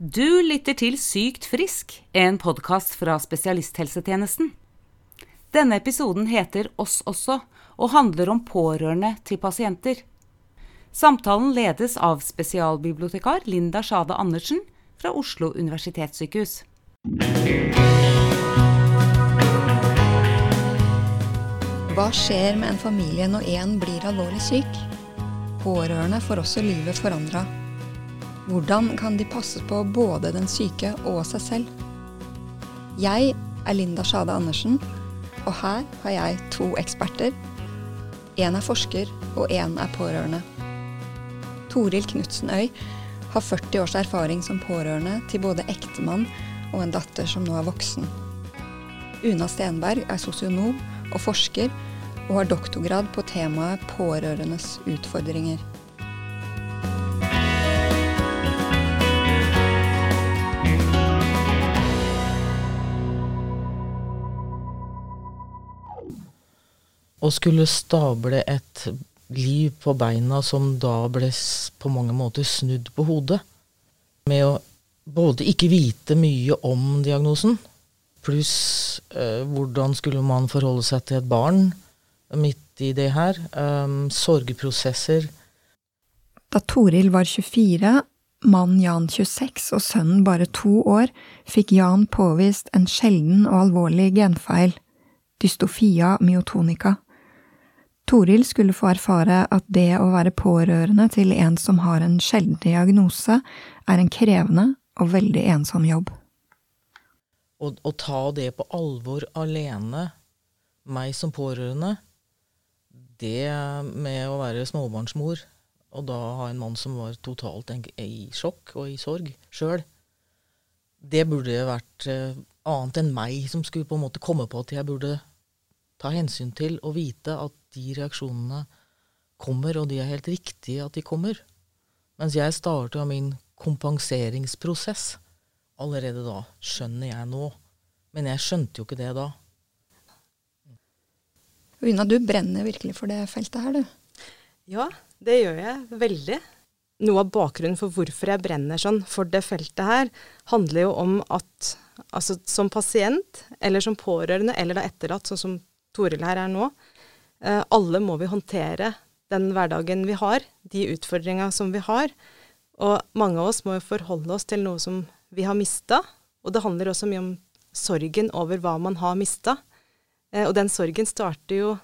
Du lytter til Sykt frisk, en podkast fra spesialisthelsetjenesten. Denne episoden heter Oss også, og handler om pårørende til pasienter. Samtalen ledes av spesialbibliotekar Linda Sjade Andersen fra Oslo universitetssykehus. Hva skjer med en familie når én blir alvorlig syk? Pårørende får også livet forandra. Hvordan kan de passe på både den syke og seg selv? Jeg er Linda Sjade Andersen, og her har jeg to eksperter. Én er forsker, og én er pårørende. Toril Knutsen Øy har 40 års erfaring som pårørende til både ektemann og en datter som nå er voksen. Una Stenberg er sosionom og forsker, og har doktorgrad på temaet pårørendes utfordringer. Å skulle stable et liv på beina som da ble på mange måter snudd på hodet, med å både ikke vite mye om diagnosen, pluss eh, hvordan skulle man forholde seg til et barn midt i det her. Eh, sorgprosesser. Da Toril var 24, mannen Jan 26 og sønnen bare to år, fikk Jan påvist en sjelden og alvorlig genfeil, dystofia myotonica. Toril skulle få erfare at det å være pårørende til en som har en sjelden diagnose, er en krevende og veldig ensom jobb. Å ta det på alvor alene, meg som pårørende, det med å være småbarnsmor, og da ha en mann som var totalt i sjokk og i sorg sjøl, det burde vært uh, annet enn meg som skulle på en måte komme på at jeg burde ta hensyn til og vite at de reaksjonene kommer, og de er helt riktige at de kommer. Mens jeg starta min kompenseringsprosess allerede da, skjønner jeg nå. Men jeg skjønte jo ikke det da. Una, du brenner virkelig for det feltet her, du. Ja, det gjør jeg veldig. Noe av bakgrunnen for hvorfor jeg brenner sånn for det feltet her, handler jo om at altså, som pasient, eller som pårørende, eller da etterlatt, sånn som Toril her er nå, eh, alle må vi håndtere den hverdagen vi har, de utfordringa som vi har. Og mange av oss må jo forholde oss til noe som vi har mista. Og det handler også mye om sorgen over hva man har mista. Eh, og den sorgen starter jo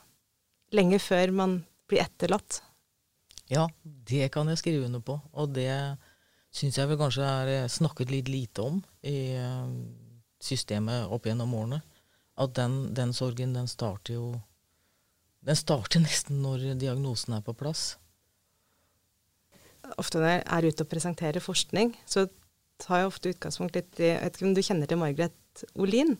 lenge før man blir etterlatt. Ja, det kan jeg skrive under på. Og det syns jeg vel kanskje er eh, snakket litt lite om i systemet opp gjennom årene. At den, den sorgen, den starter jo Den starter nesten når diagnosen er på plass. Ofte når jeg er ute og presenterer forskning, så tar jeg ofte utgangspunkt litt i Jeg vet ikke om du kjenner til Margaret Olin?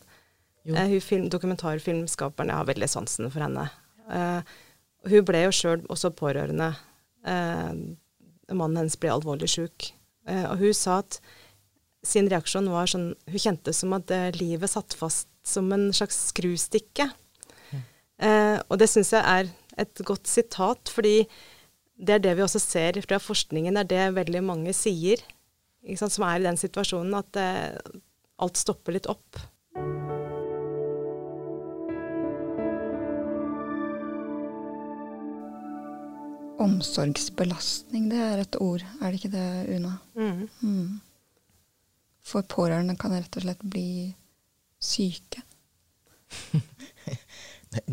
Eh, film, dokumentarfilmskaperen, jeg har veldig sansen for henne. Eh, hun ble jo sjøl også pårørende. Eh, mannen hennes ble alvorlig sjuk. Eh, og hun sa at sin reaksjon var sånn Hun kjente som at eh, livet satt fast som en slags skrustikke. Mm. og det syns jeg er et godt sitat, fordi det er det vi også ser fra forskningen, det er det veldig mange sier, sant, som er i den situasjonen, at alt stopper litt opp. Omsorgsbelastning, det er et ord, er det ikke det, Una? Mm. Mm. For pårørende kan rett og slett bli syke.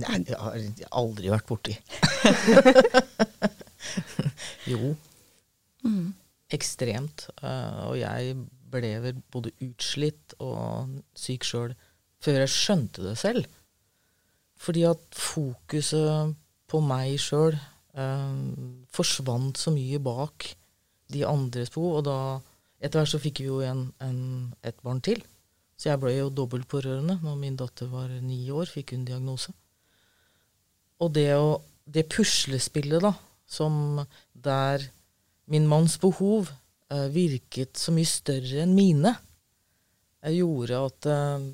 Nei, det har jeg aldri vært borti. jo. Mm. Ekstremt. Uh, og jeg ble vel både utslitt og syk sjøl før jeg skjønte det selv. Fordi at fokuset på meg sjøl eh, forsvant så mye bak de andres behov. Og da etter hvert så fikk vi jo en, en, et barn til. Så jeg ble jo dobbeltpårørende. Når min datter var ni år, fikk hun diagnose. Og det, å, det puslespillet, da, som der min manns behov uh, virket så mye større enn mine, uh, gjorde at uh,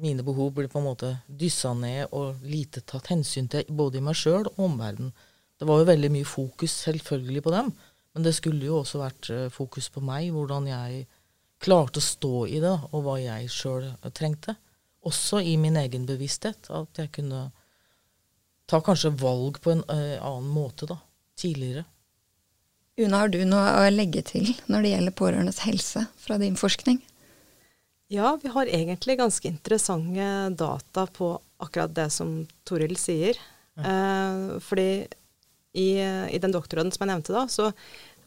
mine behov ble på en måte dyssa ned og lite tatt hensyn til både i meg sjøl og omverdenen. Det var jo veldig mye fokus selvfølgelig på dem, men det skulle jo også vært eh, fokus på meg, hvordan jeg klarte å stå i det, og hva jeg sjøl trengte. Også i min egen bevissthet. At jeg kunne ta kanskje valg på en uh, annen måte da, tidligere. Una, har du noe å legge til når det gjelder pårørendes helse fra din forskning? Ja, vi har egentlig ganske interessante data på akkurat det som Toril sier. Ja. Eh, fordi i, i, den doktorgraden som jeg nevnte da, så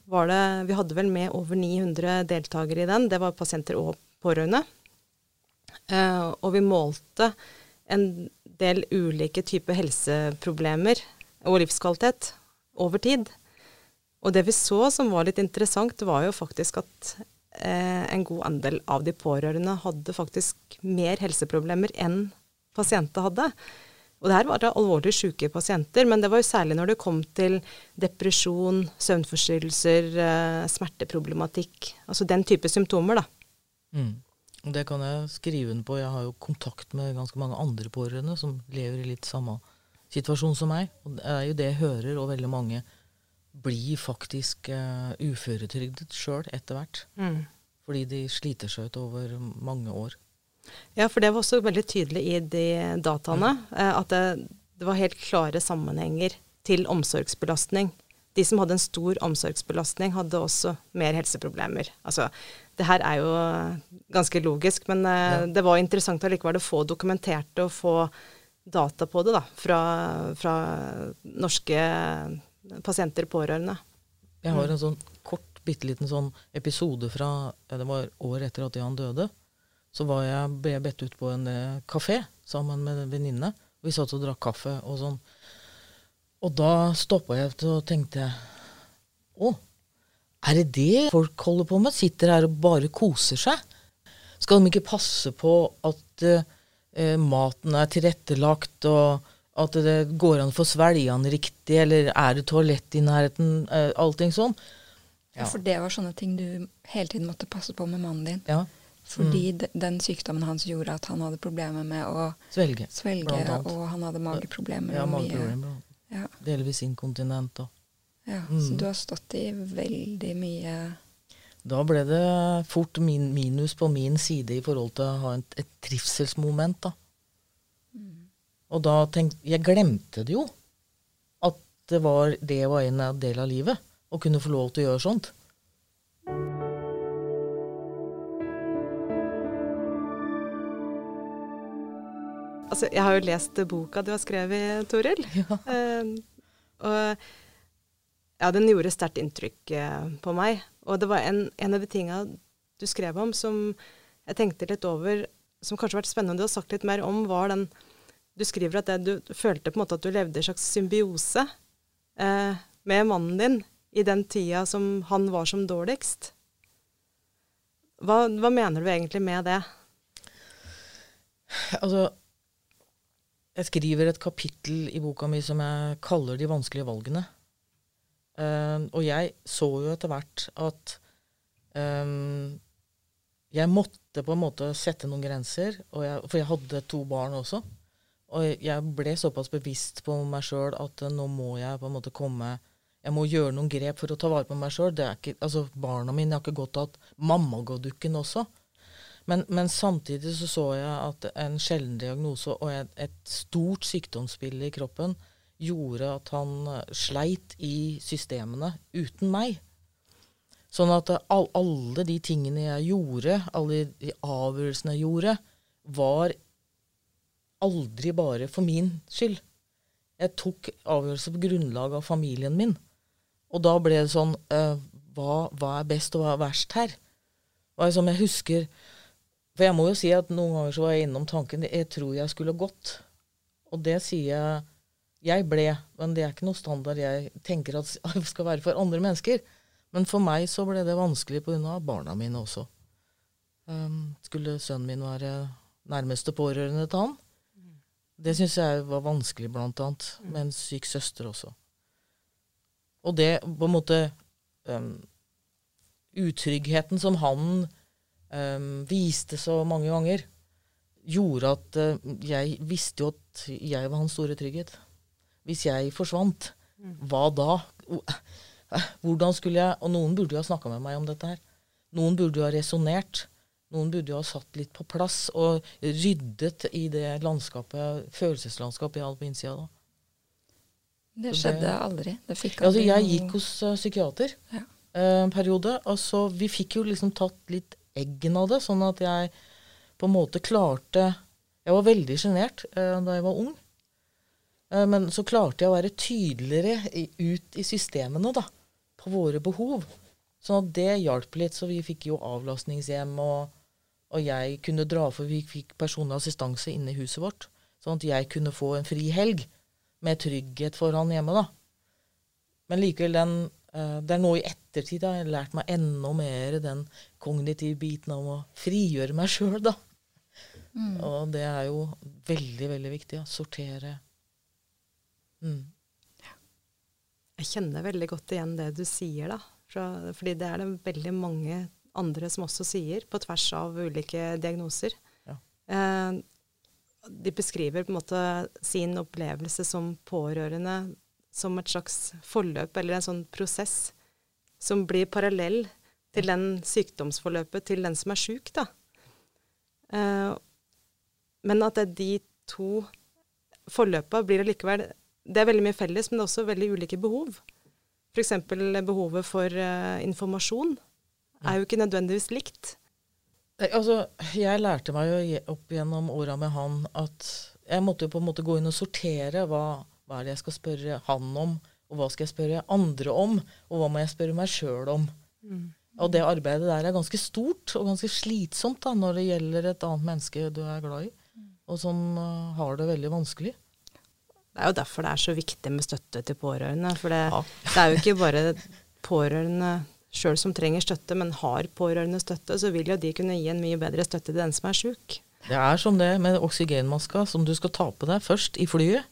var det Vi hadde vel med over 900 deltakere i den. Det var pasienter og pårørende. Uh, og vi målte en del ulike typer helseproblemer og livskvalitet over tid. Og det vi så som var litt interessant, var jo faktisk at eh, en god andel av de pårørende hadde faktisk mer helseproblemer enn pasienter hadde. Og det her var det alvorlig syke pasienter, men det var jo særlig når det kom til depresjon, søvnforstyrrelser, eh, smerteproblematikk. Altså den type symptomer, da. Mm. Det kan jeg skrive under på. Jeg har jo kontakt med ganske mange andre pårørende som lever i litt samme situasjon som meg. Og det er jo det jeg hører, og veldig mange blir faktisk uh, uføretrygdet sjøl etter hvert. Mm. Fordi de sliter seg ut over mange år. Ja, for det var også veldig tydelig i de dataene mm. at det, det, var helt klare sammenhenger til omsorgsbelastning. De som hadde en stor omsorgsbelastning, hadde også mer helseproblemer. Altså, det her er jo ganske logisk, men uh, ja. det var interessant allikevel å få dokumentert det og få data på det da, fra, fra norske pasienter, pårørende. Jeg har en sånn kort, bitte liten sånn episode fra Det var året etter at Jan døde. Så var jeg, ble jeg bedt ut på en eh, kafé sammen med en venninne. Vi satt og drakk kaffe og sånn. Og da stoppa jeg og tenkte Å, er det det folk holder på med? Sitter her og bare koser seg? Skal de ikke passe på at uh, maten er tilrettelagt, og at det går an å få svelge den riktig, eller er det toalett i nærheten? Uh, allting sånn. Ja. ja. For det var sånne ting du hele tiden måtte passe på med mannen din. Ja. Fordi mm. den sykdommen hans gjorde at han hadde problemer med å svelge, svelge og han hadde mageproblemer. Ja, mageproblemer. Ja. Delvis inkontinent òg. ja, mm. Så du har stått i veldig mye Da ble det fort min minus på min side i forhold til å ha et, et trivselsmoment, da. Mm. Og da tenkte Jeg glemte det jo. At det var, det var en del av livet. Å kunne få lov til å gjøre sånt. Altså, jeg har jo lest boka du har skrevet, Toril. Ja. Uh, og ja, den gjorde sterkt inntrykk uh, på meg. Og det var en, en av de tinga du skrev om som jeg tenkte litt over, som kanskje har vært spennende å sagt litt mer om, var den Du skriver at det, du følte på en måte at du levde i en slags symbiose eh, med mannen din i den tida som han var som dårligst. Hva, hva mener du egentlig med det? Altså Jeg skriver et kapittel i boka mi som jeg kaller 'De vanskelige valgene'. Um, og jeg så jo etter hvert at um, jeg måtte på en måte sette noen grenser, jeg, for jeg hadde to barn også. Og jeg ble såpass bevisst på meg sjøl at uh, nå må jeg på en måte komme Jeg må gjøre noen grep for å ta vare på meg sjøl. Altså, barna mine har ikke godt av dukken også. Men, men, samtidig så så jeg at en sjelden diagnose og et, et stort sykdomsbilde i kroppen gjorde at han eh, sleit i systemene uten meg. Sånn at eh, all, alle de tingene jeg gjorde, alle de avgjørelsene jeg gjorde, var aldri bare for min skyld. Jeg tok avgjørelser på grunnlag av familien min. Og da ble det sånn uh, hva, hva, er best og hva er verst her? Og som jeg husker For jeg må jo si at noen ganger så var jeg innom tanken jeg tror jeg skulle gått. Og det sier jeg jeg ble, men det er ikke noe standard jeg tenker at skal være for andre mennesker. Men for meg så ble det vanskelig pga. barna mine også. Um, skulle sønnen min være nærmeste pårørende til han? Det syns jeg var vanskelig, blant annet, med en syk søster også. Og det på en måte um, Utryggheten som han um, viste så mange ganger, gjorde at uh, jeg visste jo at jeg var hans store trygghet. Hvis jeg forsvant, hva da? Hvordan skulle jeg Og noen burde jo ha snakka med meg om dette her. Noen burde jo ha resonnert. Noen burde jo ha satt litt på plass og ryddet i det landskapet, følelseslandskapet jeg hadde på innsida da. Det skjedde det- aldri. Det fikk Altså, jeg gikk hos uh, psykiater Ja. uh, periode, og så vi fikk jo liksom tatt litt eggen av det, sånn at jeg på en måte klarte Jeg var veldig sjenert eh, da jeg var ung, eh, men så klarte jeg å være tydeligere i, ut i systemene, da, på våre behov. Sånn at det hjalp litt, så vi fikk jo avlastningshjem, og, og jeg kunne dra for vi fikk personlig assistanse inne i huset vårt, sånn at jeg kunne få en fri helg med trygghet for han hjemme, da. Men likevel, den, det er nå i ettertid jeg har lært meg enda mer den kognitive biten av å frigjøre meg sjøl, da. Mm. Og det er jo veldig, veldig viktig. å Sortere. Mm. Jeg kjenner veldig godt igjen det du sier, da. Fordi det er det veldig mange andre som også sier, på tvers av ulike diagnoser. Ja. Eh, de beskriver på en måte sin opplevelse som pårørende som et slags forløp, eller en sånn prosess, som blir parallell til den sykdomsforløpet til den som er sjuk, da. Eh, men at det de to forløpa blir allikevel Det er veldig mye felles, men det er også veldig ulike behov. F.eks. behovet for eh, informasjon er jo ikke nødvendigvis likt. Altså, jeg lærte meg jo opp gjennom åra med han at jeg måtte jo på en måte gå inn og sortere hva, hva er det jeg skal spørre han om, og hva skal jeg spørre andre om, og hva må jeg spørre meg sjøl om. Og det arbeidet der er ganske stort og ganske slitsomt da, når det gjelder et annet menneske du er glad i, og som uh, har det veldig vanskelig. Det er jo derfor det er så viktig med støtte til pårørende. For det, Ja. det er jo ikke bare pårørende sjøl som trenger støtte, men har pårørende støtte, så vil jo de kunne gi en mye bedre støtte til den som er sjuk. Det er som det med oksygenmaska som du skal ta på deg først i flyet.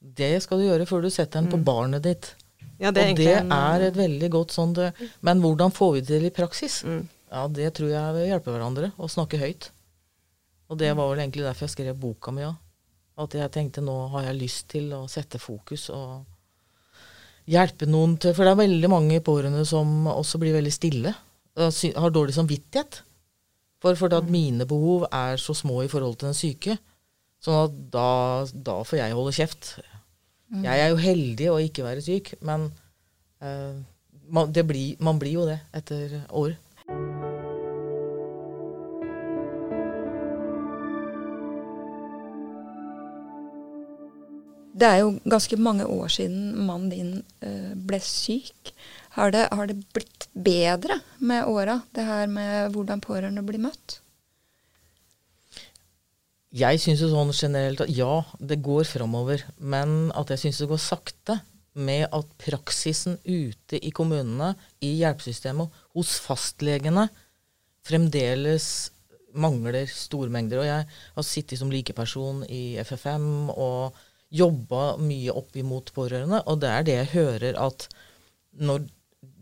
Det skal du gjøre før du setter den på barnet ditt. Ja, og det en- er et veldig godt sånn det, Men hvordan får vi det til i praksis? Mm. Ja, det tror jeg vil hjelpe hverandre. Å snakke høyt. Og det var vel egentlig derfor jeg skrev boka mi òg. At jeg tenkte nå har jeg lyst til å sette fokus og hjelpe noen til For det er veldig mange pårørende som også blir veldig stille. Har dårlig samvittighet. For for at mine behov er så små i forhold til den syke. Sånn at da, da får jeg holde kjeft. Jeg er jo heldig å ikke være syk, men uh, man, det blir, man blir jo det etter år. Det er jo ganske mange år siden mannen din eh, ble syk. Har det, har det blitt bedre med åra, det her med hvordan pårørende blir møtt? Jeg syns jo sånn generelt at ja, det går framover, men at jeg syns det går sakte med at praksisen ute i kommunene, i hjelpesystemet, hos fastlegene, fremdeles mangler stormengder. Og jeg har sittet som likeperson i FFM og jobba mye opp imot pårørende, og det er det jeg hører at når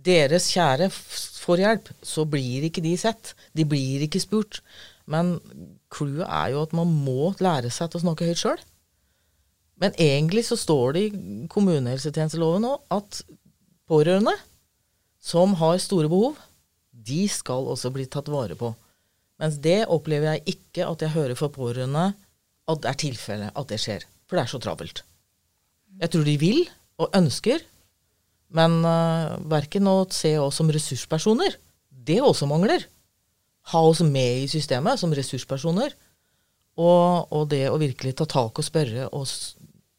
deres kjære får hjelp, så blir ikke de sett. De blir ikke spurt. Men clouet er jo at man må lære seg til å snakke høyt sjøl. Men egentlig så står det i kommunehelsetjenesteloven nå at pårørende som har store behov, de skal også bli tatt vare på. Mens det opplever jeg ikke at jeg hører fra pårørende at det er tilfellet at det skjer. For det er så travelt. Jeg tror de vil og ønsker, men uh, verken å se oss som ressurspersoner, det også mangler. Ha oss med i systemet som ressurspersoner. Og, og det å virkelig ta tak og spørre og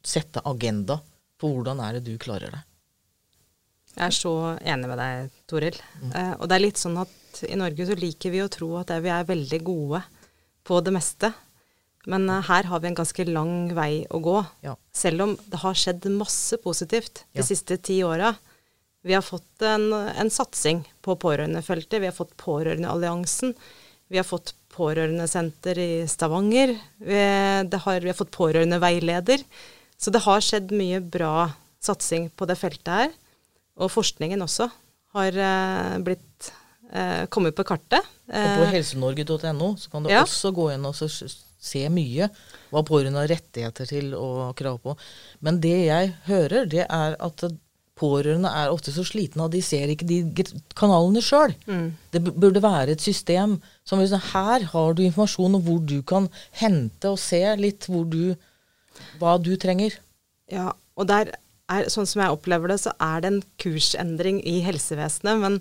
sette agenda på hvordan er det du klarer det. Jeg er så enig med deg, Toril. Eh, og det er litt sånn at i Norge så liker vi å tro at vi er veldig gode på det meste. Men eh, her har vi en ganske lang vei å gå. Ja. Selv om det har skjedd masse positivt de Ja. siste ti åra. Vi har fått en, en satsing på pårørendefeltet. Vi har fått Pårørendealliansen. Vi har fått pårørendesenter i Stavanger. Vi, det har, vi har fått pårørendeveileder. Så det har skjedd mye bra satsing på det feltet her. Og forskningen også har eh, blitt eh, kommet på kartet. Og på Eh, helsenorge.no så kan du ja. også gå inn og se mye hva pårørende har rettigheter til og krav på. Men det jeg hører, det er at pårørende er ofte så slitne at de ser ikke de kanalene sjøl. Mm. Det burde være et system som liksom, Her har du informasjon om hvor du kan hente og se litt hvor du, hva du trenger. Ja, og der er, sånn som jeg opplever det, så er det en kursendring i helsevesenet. Men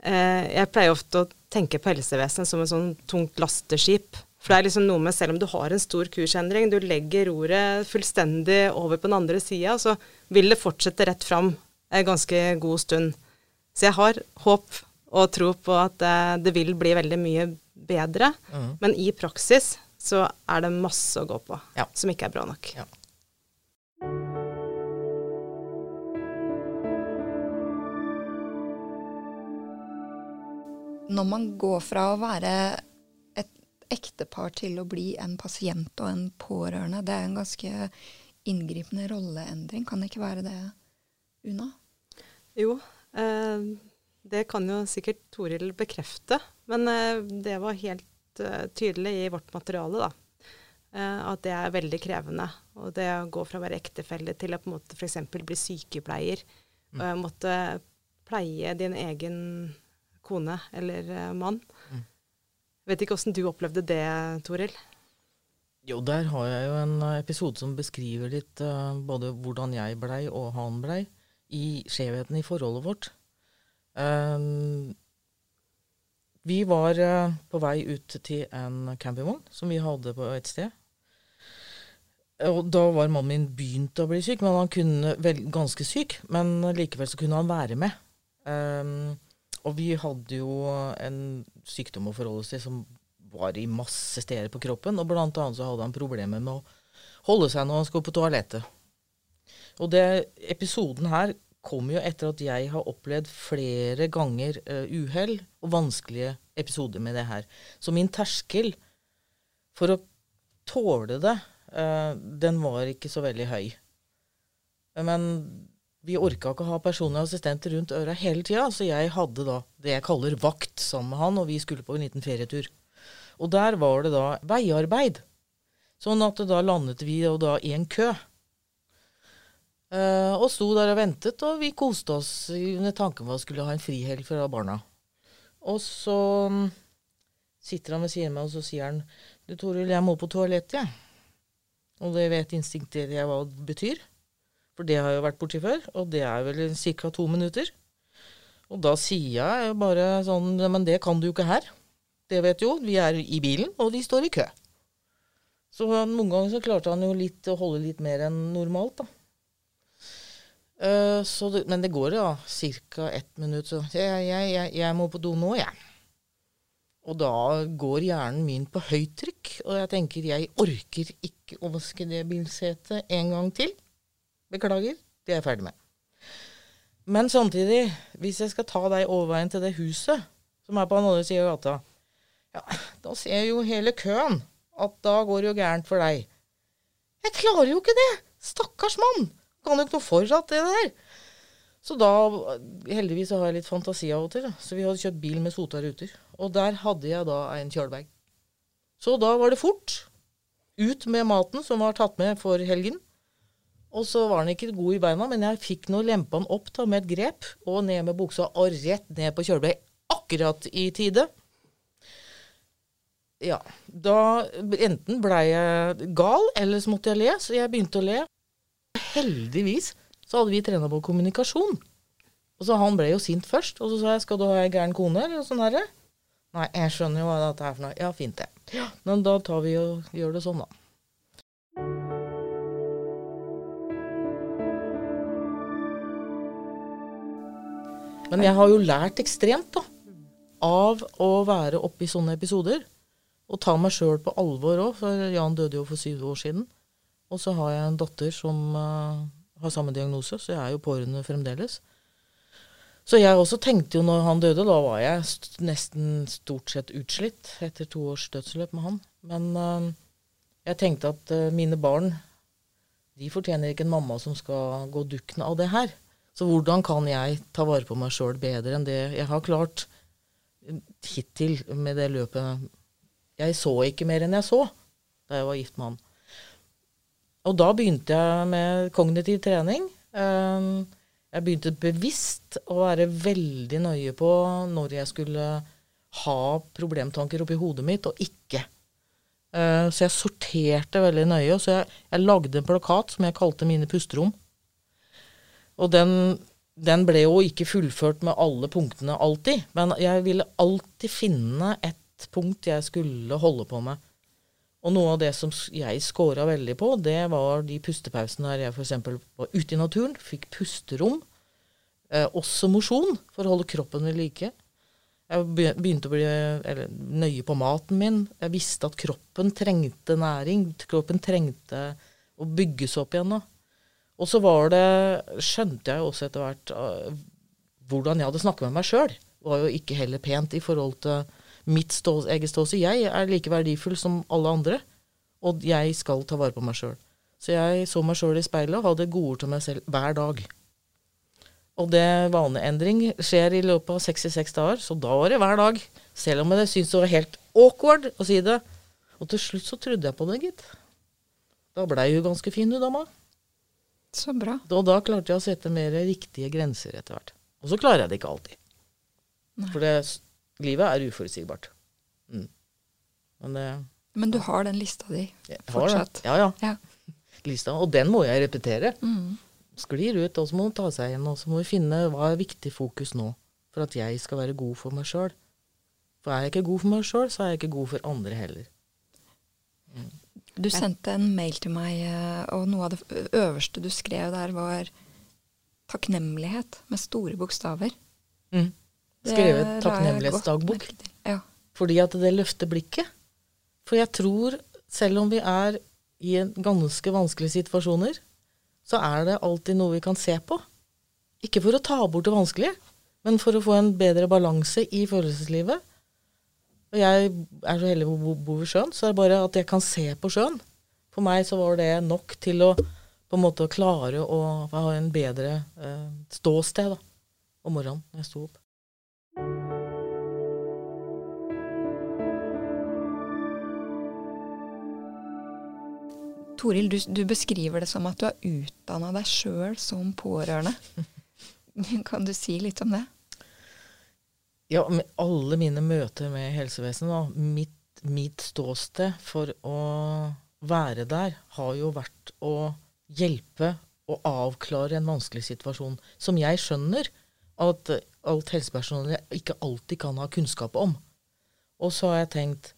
eh, jeg pleier ofte å tenke på helsevesenet som et sånn tungt lasteskip. For det er liksom noe med, selv om du har en stor kursendring, du legger roret fullstendig over på den andre sida, så vil det fortsette rett fram en ganske god stund. Så jeg har håp og tro på at det, eh, det vil bli veldig mye bedre. Mm. Men i praksis så er det masse å gå på ja. som ikke er bra nok. Ja. Når man går fra å være et ektepar til å bli en pasient og en pårørende, det er en ganske inngripende rolleendring. Kan det ikke være det, Una? Jo, eh, det kan jo sikkert Toril bekrefte. Men eh, det var helt eh, tydelig i vårt materiale, da. Eh, at det er veldig krevende. Og det å gå fra å være ektefelle til å på en måte f.eks. bli sykepleier. Mm. Og måtte pleie din egen kone eller eh, mann. Mm. Vet ikke åssen du opplevde det, Toril? Jo, der har jeg jo en episode som beskriver litt uh, både hvordan jeg blei og han blei i skjevheten i forholdet vårt. Um, vi var uh, på vei ut til en campingvogn som vi hadde på et sted. Og da var mannen min begynt å bli syk, men han kunne vel ganske syk. Men likevel så kunne han være med. Um, og vi hadde jo en sykdom å forholde oss til som var i masse steder på kroppen. Og blant annet så hadde han problemer med å holde seg når han skulle på toalettet. Og det episoden her kommer jo etter at jeg har opplevd flere ganger uh, uhell og vanskelige episoder med det her. Så min terskel for å tåle det, uh, den var ikke så veldig høy. Men vi orka ikke å ha personlige assistenter rundt øra hele tida, så jeg hadde da det jeg kaller vakt sammen med han, og vi skulle på en liten ferietur. Og der var det da veiarbeid. Sånn at da landet vi da i en kø. Uh, og sto der og ventet, og vi koste oss under tanken på at vi skulle ha en frihelg fra barna. Og så um, sitter han ved siden av meg, og så sier han Du, Toril, jeg må på toalettet, jeg. Og det vet instinktivt jeg hva det betyr. For det har jeg jo vært borti før, og det er vel ca. to minutter. Og da sier jeg bare sånn Men det kan du jo ikke her. Det vet jo. Vi er i bilen, og de står i kø. Så noen ganger så klarte han jo litt å holde litt mer enn normalt, da. Uh, det, men det går ja ca. ett minutt, så jeg, jeg, jeg, jeg, må på do nå, jeg. Og da går hjernen min på høytrykk, og jeg tenker jeg orker ikke å vaske det bilsetet en gang til. Beklager, det er jeg ferdig med. Men samtidig, hvis jeg skal ta deg overveien til det huset som er på den andre sida av gata, ja, da ser jeg jo hele køen at da går det jo gærent for deg. Jeg klarer jo ikke det! Stakkars mann! Kan jo ikke noe for at det der. Så da, heldigvis har jeg litt fantasi av og til, da. så vi hadde kjøpt bil med sota ruter. Og der hadde jeg da en kjølebag. Så da var det fort. Ut med maten som var tatt med for helgen. Og så var den ikke god i beina, men jeg fikk nå lempa den opp da, med et grep, og ned med buksa og rett ned på kjølebag. Akkurat i tide. Ja. Da enten blei jeg gal, eller så måtte jeg le, så jeg begynte å le heldigvis så hadde vi trena på kommunikasjon. Og så Han ble jo sint først, og så sa jeg 'skal du ha ei gæren kone', eller sånn herre. Nei, jeg skjønner jo hva dette er for noe. Ja, fint det. Ja, men da tar vi og gjør det sånn, da. Men jeg har jo lært ekstremt, da. Av å være oppe i sånne episoder. Og ta meg sjøl på alvor òg, for Jan døde jo for syv år siden. Og så har jeg en datter som uh, har samme diagnose, så jeg er jo pårørende fremdeles. Så jeg også tenkte jo når han døde, da var jeg st nesten stort sett utslitt etter to års dødsløp med han. Men uh, jeg tenkte at uh, mine barn de fortjener ikke en mamma som skal gå dukken av det her. Så hvordan kan jeg ta vare på meg sjøl bedre enn det jeg har klart hittil med det løpet? Jeg så ikke mer enn jeg så da jeg var gift med han. Og da begynte jeg med kognitiv trening. Um, Jeg begynte bevisst å være veldig nøye på når jeg skulle ha problemtanker oppi hodet mitt, og ikke. Uh, så jeg sorterte veldig nøye. Så jeg, jeg, lagde en plakat som jeg kalte Mine pusterom. Og den, den, ble jo ikke fullført med alle punktene alltid, men jeg ville alltid finne et punkt jeg skulle holde på med. Og noe av det som jeg scora veldig på, det var de pustepausene der jeg f.eks. var ute i naturen, fikk pusterom. Eh, også mosjon, for å holde kroppen ved like. Jeg begynte å bli eller, nøye på maten min. Jeg visste at kroppen trengte næring. Kroppen trengte å bygges opp igjen. Da. Og så var det, skjønte jeg også etter hvert, uh, hvordan jeg hadde snakket med meg sjøl. Var jo ikke heller pent i forhold til mitt stå, eget ståsted. Jeg er like verdifull som alle andre, og jeg skal ta vare på meg sjøl. Så jeg så meg sjøl i speilet og hadde godord til meg selv hver dag. Og det vaneendring skjer i løpet av 66 dager, så da var det hver dag. Selv om jeg syntes det var helt awkward å si det. Og til slutt så trodde jeg på det, gitt. Da blei hun ganske fin, hun dama. Så bra. Og da klarte jeg å sette mer riktige grenser etter hvert. Og så klarer jeg det ikke alltid. Nei. For det livet er uforutsigbart. Mm. Men, det, Men, du har den lista di fortsatt? Ja, ja, ja. Lista, og den må jeg repetere. Mm. Sklir ut, og så må hun ta seg igjen. Og så må vi finne hva er viktig fokus nå, for at jeg skal være god for meg sjøl. For er jeg ikke god for meg sjøl, så er jeg ikke god for andre heller. Mm. Du sendte en mail til meg, eh, og noe av det øverste du skrev der, var takknemlighet med store bokstaver. Mm skrevet takknemlighetsdagbok. Ja. Fordi at det løfter blikket. For jeg tror, selv om vi er i en ganske vanskelige situasjoner, så er det alltid noe vi kan se på. Ikke for å ta bort det vanskelige, men for å få en bedre balanse i følelseslivet. Og jeg er så heldig å bo ved sjøen, så er det bare at jeg kan se på sjøen. For meg så var det nok til å på en måte klare å ha en bedre eh, ståsted da, om morgenen når jeg sto opp. Toril, du, du, beskriver det som at du har utdanna deg sjøl som pårørende. Kan du si litt om det? Ja, med alle mine møter med helsevesenet, mitt, mitt ståsted for å være der, har jo vært å hjelpe og avklare en vanskelig situasjon, som jeg skjønner at alt helsepersonell ikke alltid kan ha kunnskap om. Og så har jeg tenkt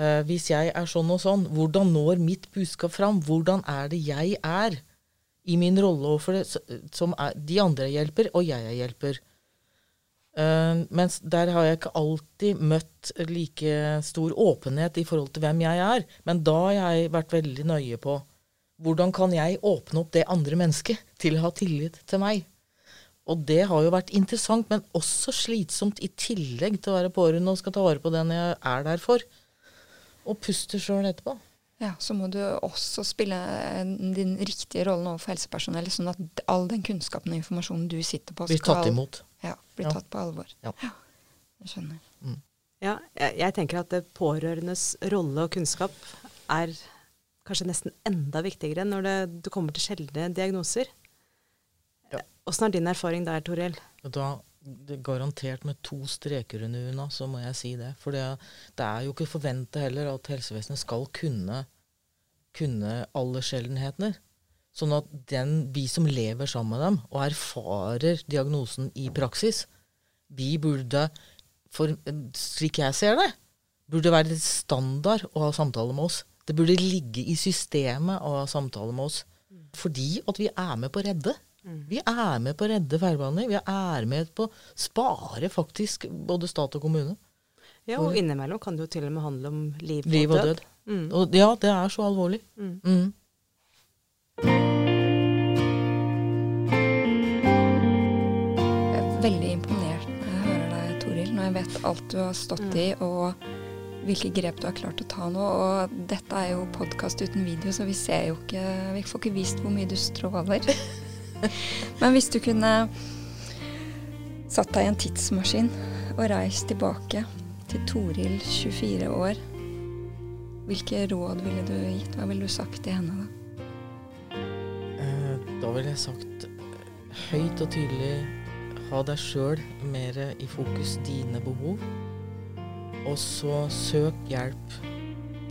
eh, hvis jeg er sånn og sånn, hvordan når mitt budskap fram? Hvordan er det jeg er i min rolle overfor det, som er, de andre hjelper, og jeg er hjelper? Uh, mens der har jeg ikke alltid møtt like stor åpenhet i forhold til hvem jeg er. Men da har jeg vært veldig nøye på hvordan kan jeg åpne opp det andre mennesket til å ha tillit til meg. Og det har jo vært interessant, men også slitsomt i tillegg til å være pårørende og skal ta vare på den jeg er der for. Og puste sjøl etterpå. Ja, Så må du også spille din riktige rolle overfor helsepersonell, sånn at all den kunnskapen og informasjonen du sitter på, blir tatt imot. Ja, blir tatt på alvor. Ja. ja jeg skjønner. Mm. Ja, jeg, jeg, tenker at pårørendes rolle og kunnskap er kanskje nesten enda viktigere når det, du kommer til sjeldne diagnoser. Åssen er din erfaring der, Toril? Da, garantert med to streker under unna, så må jeg si det. For det, det er jo ikke forventa heller at helsevesenet skal kunne, kunne alle sjeldenheter. Sånn at den, vi som lever sammen med dem og erfarer diagnosen i praksis, vi burde, for, slik jeg ser det, burde være standard å ha samtale med oss. Det burde ligge i systemet å ha samtale med oss. Fordi at vi er med på å redde. Mm. Vi er med på å redde feilbehandling. Vi er med på å spare faktisk både stat og kommune. Ja, og innimellom kan det jo til og med handle om liv, liv og død. Mm. Og, ja, det er så alvorlig. Mm. mm. Jeg er veldig imponert når jeg hører deg, Toril, når jeg vet alt du har stått mm. i, og hvilke grep du har klart å ta nå. Og dette er jo podkast uten video, så vi ser jo ikke Vi får ikke vist hvor mye du stråler. Men hvis du kunne satt deg i en tidsmaskin og reist tilbake til Toril 24 år, hvilke råd ville du gitt? Hva ville du sagt til henne da? Eh, da ville jeg sagt høyt og tydelig ha deg sjøl mer i fokus, dine behov. Og så søk hjelp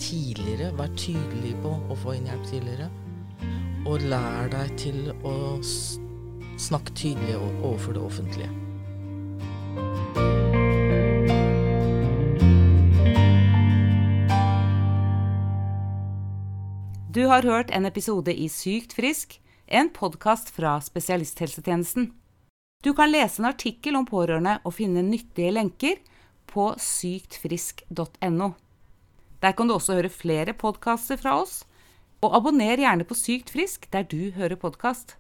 tidligere. Vær tydelig på å få inn hjelp tidligere. Og lær deg til å snakke tydelig overfor det offentlige. Du har hørt en episode i Sykt frisk, en podkast fra spesialisthelsetjenesten. Du kan lese en artikkel om pårørende og finne nyttige lenker på syktfrisk.no. Der kan du også høre flere podkaster fra oss, og abonner gjerne på Sykt frisk der du hører podkast.